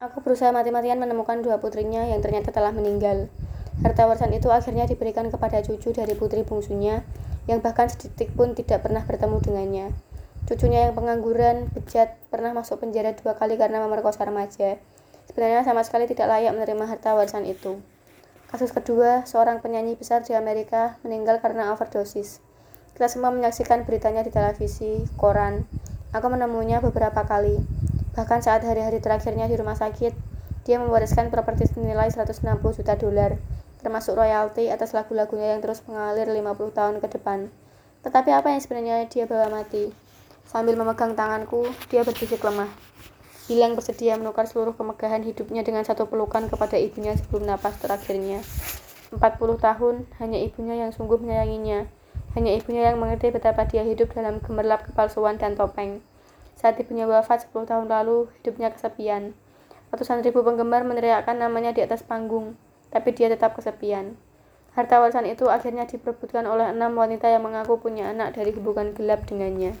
Aku berusaha mati-matian menemukan dua putrinya yang ternyata telah meninggal. Harta warisan itu akhirnya diberikan kepada cucu dari putri bungsunya, yang bahkan sedetik pun tidak pernah bertemu dengannya. Cucunya yang pengangguran, bejat, pernah masuk penjara dua kali karena memerkosa remaja. Sebenarnya sama sekali tidak layak menerima harta warisan itu. Kasus kedua, seorang penyanyi besar di Amerika meninggal karena overdosis. Kita semua menyaksikan beritanya di televisi, koran. Aku menemunya beberapa kali. Bahkan saat hari-hari terakhirnya di rumah sakit, dia mewariskan properti senilai 160 juta dolar, termasuk royalti atas lagu-lagunya yang terus mengalir 50 tahun ke depan. Tetapi apa yang sebenarnya dia bawa mati? Sambil memegang tanganku, dia berbisik lemah. Bilang bersedia menukar seluruh kemegahan hidupnya dengan satu pelukan kepada ibunya sebelum napas terakhirnya. 40 tahun, hanya ibunya yang sungguh menyayanginya. Hanya ibunya yang mengerti betapa dia hidup dalam gemerlap kepalsuan dan topeng. Saat ibunya wafat 10 tahun lalu, hidupnya kesepian. Ratusan ribu penggemar meneriakkan namanya di atas panggung, tapi dia tetap kesepian. Harta warisan itu akhirnya diperebutkan oleh enam wanita yang mengaku punya anak dari hubungan gelap dengannya.